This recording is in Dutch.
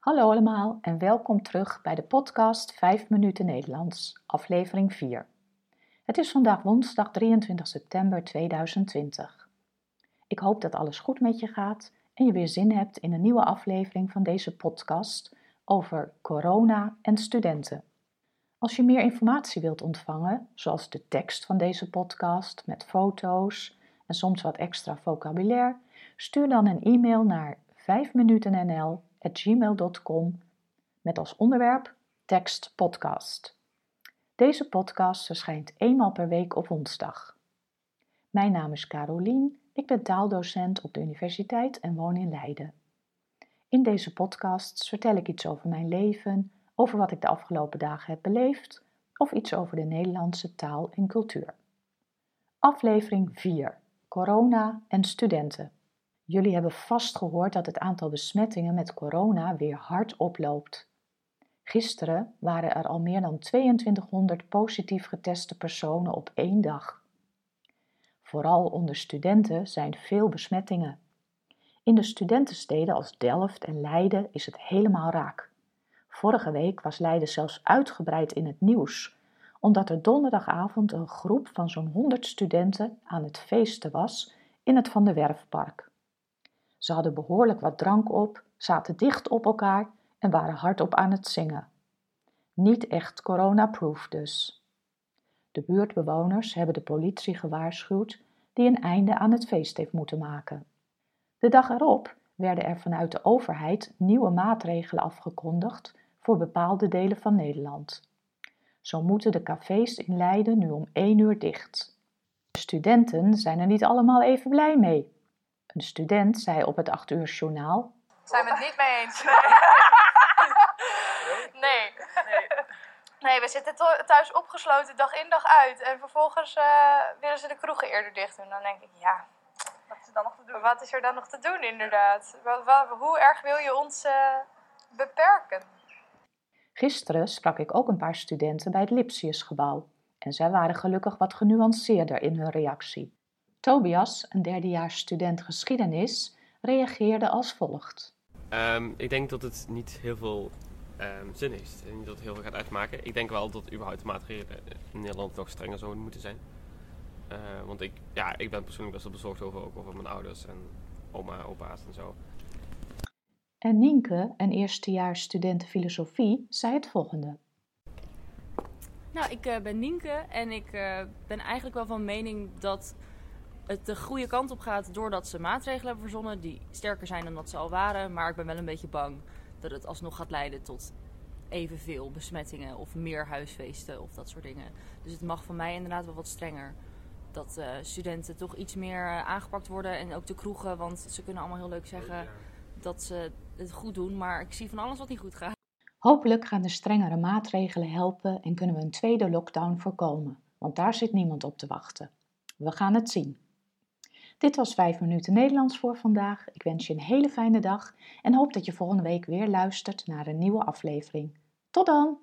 Hallo allemaal en welkom terug bij de podcast 5 minuten Nederlands, aflevering 4. Het is vandaag woensdag 23 september 2020. Ik hoop dat alles goed met je gaat en je weer zin hebt in een nieuwe aflevering van deze podcast over corona en studenten. Als je meer informatie wilt ontvangen, zoals de tekst van deze podcast met foto's en soms wat extra vocabulaire, stuur dan een e-mail naar 5minutennl@gmail.com met als onderwerp tekst podcast. Deze podcast verschijnt eenmaal per week op woensdag. Mijn naam is Carolien, ik ben taaldocent op de universiteit en woon in Leiden. In deze podcasts vertel ik iets over mijn leven, over wat ik de afgelopen dagen heb beleefd of iets over de Nederlandse taal en cultuur. Aflevering 4: Corona en studenten. Jullie hebben vast gehoord dat het aantal besmettingen met corona weer hard oploopt. Gisteren waren er al meer dan 2200 positief geteste personen op één dag. Vooral onder studenten zijn veel besmettingen. In de studentensteden als Delft en Leiden is het helemaal raak. Vorige week was Leiden zelfs uitgebreid in het nieuws, omdat er donderdagavond een groep van zo'n 100 studenten aan het feesten was in het Van der Werfpark. Ze hadden behoorlijk wat drank op, zaten dicht op elkaar en waren hardop aan het zingen. Niet echt corona-proof dus. De buurtbewoners hebben de politie gewaarschuwd die een einde aan het feest heeft moeten maken. De dag erop werden er vanuit de overheid nieuwe maatregelen afgekondigd voor bepaalde delen van Nederland. Zo moeten de cafés in Leiden nu om één uur dicht. De studenten zijn er niet allemaal even blij mee. Een student zei op het 8 uur journaal. Zijn we het niet mee eens? Nee. Nee. Nee, we zitten thuis opgesloten dag in dag uit. En vervolgens eh, willen ze de kroegen eerder dicht doen. Dan denk ik, ja, Wat is er dan nog te doen? wat is er dan nog te doen inderdaad? Hoe erg wil je ons eh, beperken? Gisteren sprak ik ook een paar studenten bij het Lipsiusgebouw en zij waren gelukkig wat genuanceerder in hun reactie. Tobias, een derdejaars student geschiedenis, reageerde als volgt. Ehm, ik denk dat het niet heel veel ehm, zin heeft en niet dat het heel veel gaat uitmaken. Ik denk wel dat überhaupt de maatregelen in Nederland nog strenger zouden moeten zijn. Eh, want ik, ja, ik ben persoonlijk best wel bezorgd over, ook over mijn ouders en oma, opa's en zo. En Nienke, een eerstejaars student filosofie, zei het volgende. Nou, ik eh, ben Nienke en ik eh, ben eigenlijk wel van mening dat het de goede kant op gaat doordat ze maatregelen hebben verzonnen die sterker zijn dan dat ze al waren. Maar ik ben wel een beetje bang dat het alsnog gaat leiden tot evenveel besmettingen of meer huisfeesten of dat soort dingen. Dus het mag van mij inderdaad wel wat strenger. Dat eh, studenten toch iets meer eh, aangepakt worden en ook de kroegen, want ze kunnen allemaal heel leuk zeggen dat ze het goed doen. Maar ik zie van alles wat niet goed gaat. Hopelijk gaan de strengere maatregelen helpen en kunnen we een tweede lockdown voorkomen, want daar zit niemand op te wachten. We gaan het zien. Dit was 5 minuten Nederlands voor vandaag. Ik wens je een hele fijne dag en hoop dat je volgende week weer luistert naar een nieuwe aflevering. Tot dan!